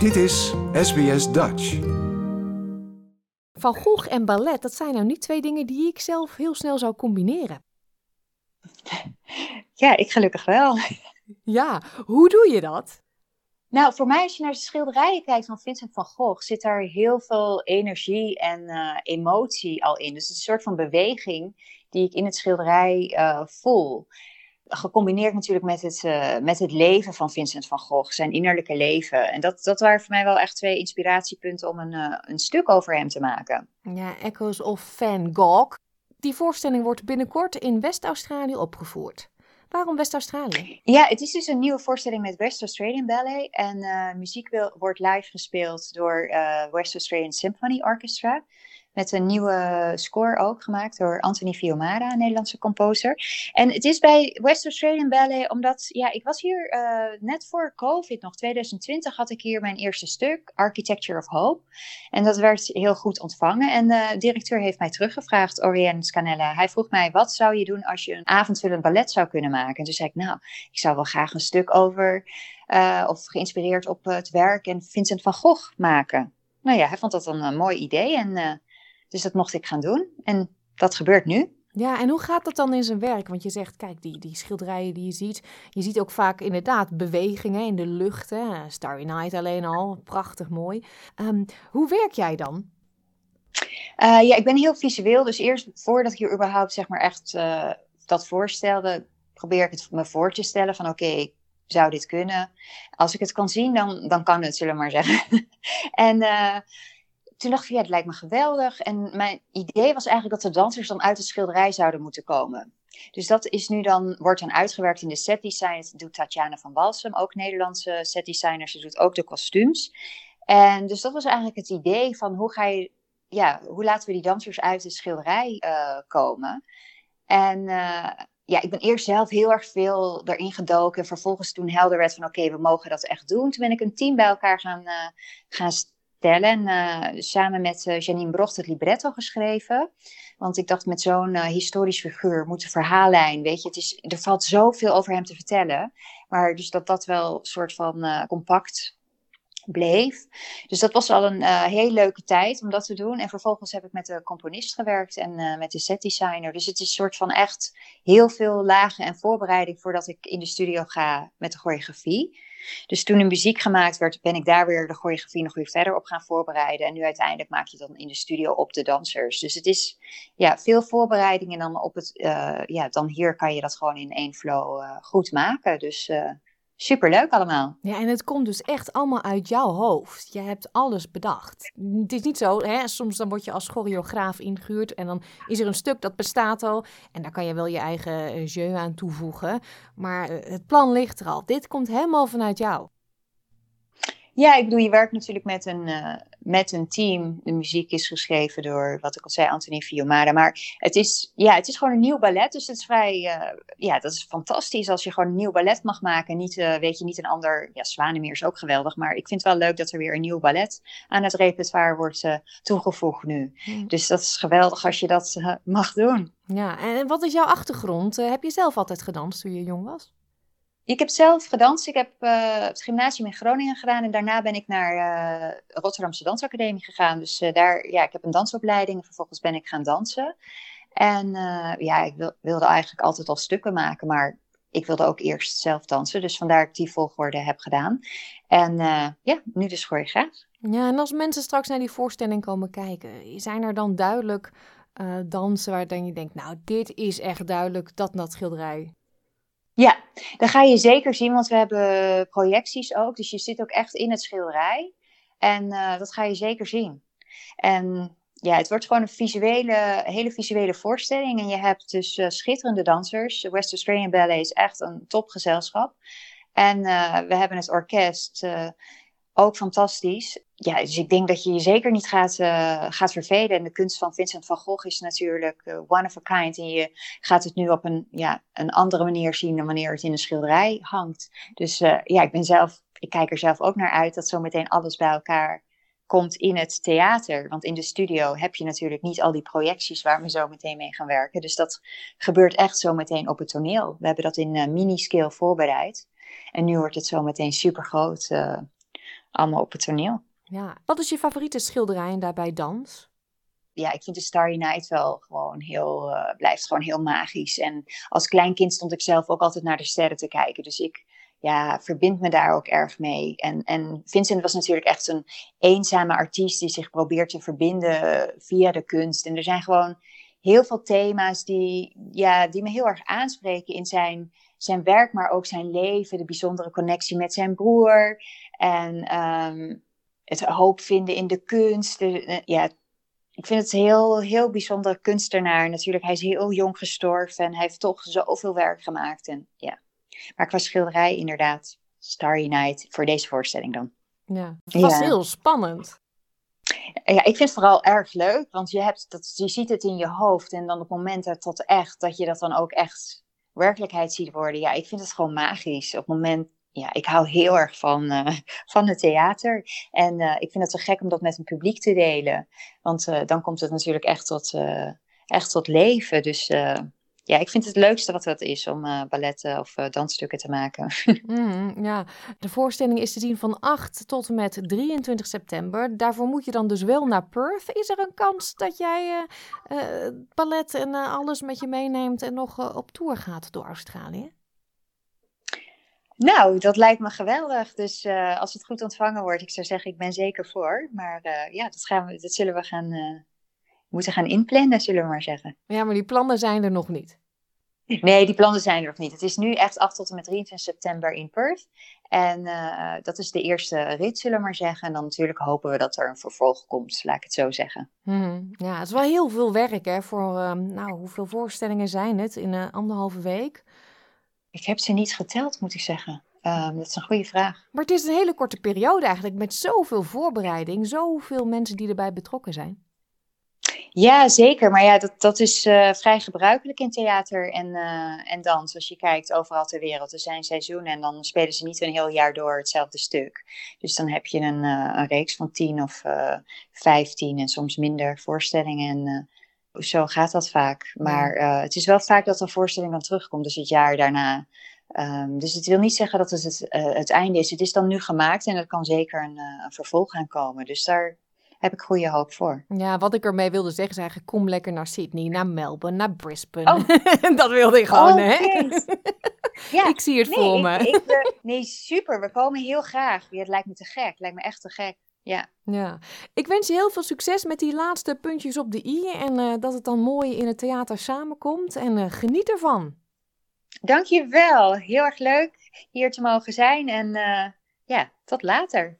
Dit is SBS Dutch. Van Gogh en ballet, dat zijn nou niet twee dingen die ik zelf heel snel zou combineren. Ja, ik gelukkig wel. Ja, hoe doe je dat? Nou, voor mij als je naar de schilderijen kijkt van Vincent van Gogh, zit daar heel veel energie en uh, emotie al in. Dus het is een soort van beweging die ik in het schilderij uh, voel. Gecombineerd natuurlijk met het, uh, met het leven van Vincent van Gogh, zijn innerlijke leven. En dat, dat waren voor mij wel echt twee inspiratiepunten om een, een stuk over hem te maken. Ja, Echoes of Van Gogh. Die voorstelling wordt binnenkort in West-Australië opgevoerd. Waarom West-Australië? Ja, het is dus een nieuwe voorstelling met West Australian Ballet. En uh, muziek wil, wordt live gespeeld door West Australian Symphony Orchestra. Met een nieuwe score ook gemaakt door Anthony Fiumara, een Nederlandse composer. En het is bij West Australian Ballet omdat, ja, ik was hier uh, net voor COVID, nog 2020, had ik hier mijn eerste stuk, Architecture of Hope. En dat werd heel goed ontvangen. En de directeur heeft mij teruggevraagd, Oriane Scanella. Hij vroeg mij, wat zou je doen als je een avondvullend ballet zou kunnen maken? En toen zei ik, nou, ik zou wel graag een stuk over, uh, of geïnspireerd op het werk en Vincent van Gogh maken. Nou ja, hij vond dat een, een mooi idee en... dus dat mocht ik gaan doen. En dat gebeurt nu. Ja, en hoe gaat dat dan in zijn werk? Want je zegt, kijk, die, die schilderijen die je ziet, je ziet ook vaak inderdaad bewegingen in de lucht. Hè? Starry Night alleen al, prachtig mooi. Um, hoe werk jij dan? Uh, ja, ik ben heel visueel. Dus eerst voordat ik hier überhaupt zeg maar echt uh, dat voorstelde, probeer ik het me voor te stellen van oké, okay, zou dit kunnen? Als ik het kan zien, dan, dan kan het, zullen we maar zeggen. en... Uh, toen dacht ik, ja, het lijkt me geweldig. En mijn idee was eigenlijk dat de dansers dan uit het schilderij zouden moeten komen. Dus dat is nu dan, wordt dan uitgewerkt in de setdesign. Dat doet Tatjana van Walsum, ook Nederlandse setdesigner. Ze doet ook de kostuums. En dus dat was eigenlijk het idee van hoe ga je, ja, hoe laten we die dansers uit de schilderij uh, komen. En uh, ja, ik ben eerst zelf heel erg veel erin gedoken. En vervolgens toen helder werd van oké, we mogen dat echt doen. Toen ben ik een team bij elkaar gaan, uh, gaan en uh, samen met uh, Janine Brocht het libretto geschreven. Want ik dacht, met zo'n uh, historisch figuur moet de verhaallijn, weet je, het is, er valt zoveel over hem te vertellen. Maar dus dat dat wel een soort van compact bleef. Dus dat was al een heel leuke tijd om dat te doen. En vervolgens heb ik met de componist gewerkt en met de setdesigner. Dus het is een soort van echt heel veel lagen en voorbereiding voordat ik in de studio ga met de choreografie. Dus toen de muziek gemaakt werd, ben ik daar weer de choreografie nog weer verder op gaan voorbereiden. En nu uiteindelijk maak je dan in de studio op de dansers. Dus het is ja, veel voorbereiding en dan op het, uh, ja, dan hier kan je dat gewoon in één flow uh, goed maken. Dus uh, superleuk allemaal. Ja, en het komt dus echt allemaal uit jouw hoofd. Je hebt alles bedacht. Het is niet zo, hè? soms dan word je als choreograaf ingehuurd en dan is er een stuk dat bestaat al en daar kan je wel je eigen jeu aan toevoegen. Maar het plan ligt er al. Dit komt helemaal vanuit jou. Ja, ik bedoel, je werkt natuurlijk met een, uh, met een team. De muziek is geschreven door, wat ik al zei, Anthony Fiumara. Maar het is, ja, het is gewoon een nieuw ballet. Dus het is vrij, uh, ja, dat is fantastisch als je gewoon een nieuw ballet mag maken. Niet, uh, weet je, niet een ander, ja, Zwanemeer is ook geweldig. Maar ik vind het wel leuk dat er weer een nieuw ballet aan het repertoire wordt toegevoegd nu. Mm. Dus dat is geweldig als je dat mag doen. Ja, en wat is jouw achtergrond? heb je zelf altijd gedanst toen je jong was? Ik heb zelf gedanst. Ik heb uh, het gymnasium in Groningen gedaan en daarna ben ik naar uh, Rotterdamse Dansacademie gegaan. Dus uh, daar, ja, ik heb een dansopleiding en vervolgens ben ik gaan dansen. En ja, ik wil, wilde eigenlijk altijd al stukken maken, maar ik wilde ook eerst zelf dansen. Dus vandaar dat ik die volgorde heb gedaan. En ja, nu dus choreograaf. Ja, en als mensen straks naar die voorstelling komen kijken, zijn er dan duidelijk dansen waar dan je denkt, nou, dit is echt duidelijk dat dat schilderij ja, dat ga je zeker zien, want we hebben projecties ook. Dus je zit ook echt in het schilderij. En uh, dat ga je zeker zien. En ja, het wordt gewoon een visuele, hele visuele voorstelling. En je hebt dus uh, schitterende dansers. West Australian Ballet is echt een topgezelschap. En uh, we hebben het orkest ook fantastisch. Ja, dus ik denk dat je je zeker niet gaat, uh, gaat vervelen. En de kunst van Vincent van Gogh is natuurlijk uh, one of a kind. En je gaat het nu op een, ja, een andere manier zien dan wanneer het in een schilderij hangt. Dus uh, ja, ik ben zelf, ik kijk er zelf ook naar uit dat zometeen alles bij elkaar komt in het theater. Want in de studio heb je natuurlijk niet al die projecties waar we zo meteen mee gaan werken. Dus dat gebeurt echt zo meteen op het toneel. We hebben dat in mini-scale voorbereid. En nu wordt het zo meteen super groot allemaal op het toneel. Ja. Wat is je favoriete schilderij en daarbij dans? ja, ik vind de Starry Night wel gewoon heel, uh, blijft gewoon heel magisch. En als klein kind stond ik zelf ook altijd naar de sterren te kijken. Dus ik ja, verbind me daar ook erg mee. En, en Vincent was natuurlijk echt een eenzame artiest die zich probeert te verbinden via de kunst. En er zijn gewoon heel veel thema's die, ja, die me heel erg aanspreken in zijn, zijn werk, maar ook zijn leven. De bijzondere connectie met zijn broer. En um, het hoop vinden in de kunst. De, ja, ik vind het een heel, heel bijzonder kunstenaar. Natuurlijk, hij is heel jong gestorven en hij heeft toch zoveel werk gemaakt. En, ja. Maar qua schilderij inderdaad, Starry Night, voor deze voorstelling dan. Ja, het was heel spannend. Ja, ik vind het vooral erg leuk, want je, hebt dat, je ziet het in je hoofd en dan op momenten tot echt, dat je dat dan ook echt werkelijkheid ziet worden. Ja, ik vind het gewoon magisch. Op het moment ja, ik hou heel erg van, uh, van het theater. En uh, ik vind het zo gek om dat met een publiek te delen. Want uh, dan komt het natuurlijk echt tot, echt tot leven. Dus ja, ik vind het het leukste wat dat is om balletten of dansstukken te maken. mm, ja, de voorstelling is te zien van 8 tot en met 23 september. Daarvoor moet je dan dus wel naar Perth. Is er een kans dat jij ballet en alles met je meeneemt en nog op tour gaat door Australië? Nou, dat lijkt me geweldig. Dus uh, als het goed ontvangen wordt, ik zou zeggen, ik ben zeker voor. Maar uh, ja, dat, gaan we, dat zullen we gaan, uh, moeten gaan inplannen, zullen we maar zeggen. Ja, maar die plannen zijn er nog niet. Nee, die plannen zijn er nog niet. Het is nu echt 8 tot en met 23 september in Perth. En dat is de eerste rit, zullen we maar zeggen. En dan natuurlijk hopen we dat er een vervolg komt, laat ik het zo zeggen. Hmm, ja, het is wel heel veel werk hè, voor, nou, hoeveel voorstellingen zijn het in een anderhalve week? Ik heb ze niet geteld, moet ik zeggen. Um, dat is een goede vraag. Maar het is een hele korte periode eigenlijk, met zoveel voorbereiding, zoveel mensen die erbij betrokken zijn. Ja, zeker. Maar ja, dat, dat is uh, vrij gebruikelijk in theater en, uh, en dans. Als je kijkt overal ter wereld. Er zijn seizoenen en dan spelen ze niet een heel jaar door hetzelfde stuk. Dus dan heb je een, uh, een reeks van tien of vijftien en soms minder voorstellingen. En zo gaat dat vaak. Maar het is wel vaak dat een voorstelling dan terugkomt, dus het jaar daarna. Um, dus het wil niet zeggen dat het het, het, einde is. Het is dan nu gemaakt en er kan zeker een, een vervolg aan komen. Dus daar heb ik goede hoop voor. Ja, wat ik ermee wilde zeggen is eigenlijk: kom lekker naar Sydney, naar Melbourne, naar Brisbane. Oh. dat wilde ik gewoon, oh, hè? ja, ik zie het nee, voor ik, me. Ik, nee, super. We komen heel graag. Ja, het lijkt me te gek. Het lijkt me echt te gek. Ja. ja. Ik wens je heel veel succes met die laatste puntjes op de i. En uh, dat het dan mooi in het theater samenkomt. En uh, geniet ervan. Dankjewel. Heel erg leuk hier te mogen zijn. En uh, ja, tot later.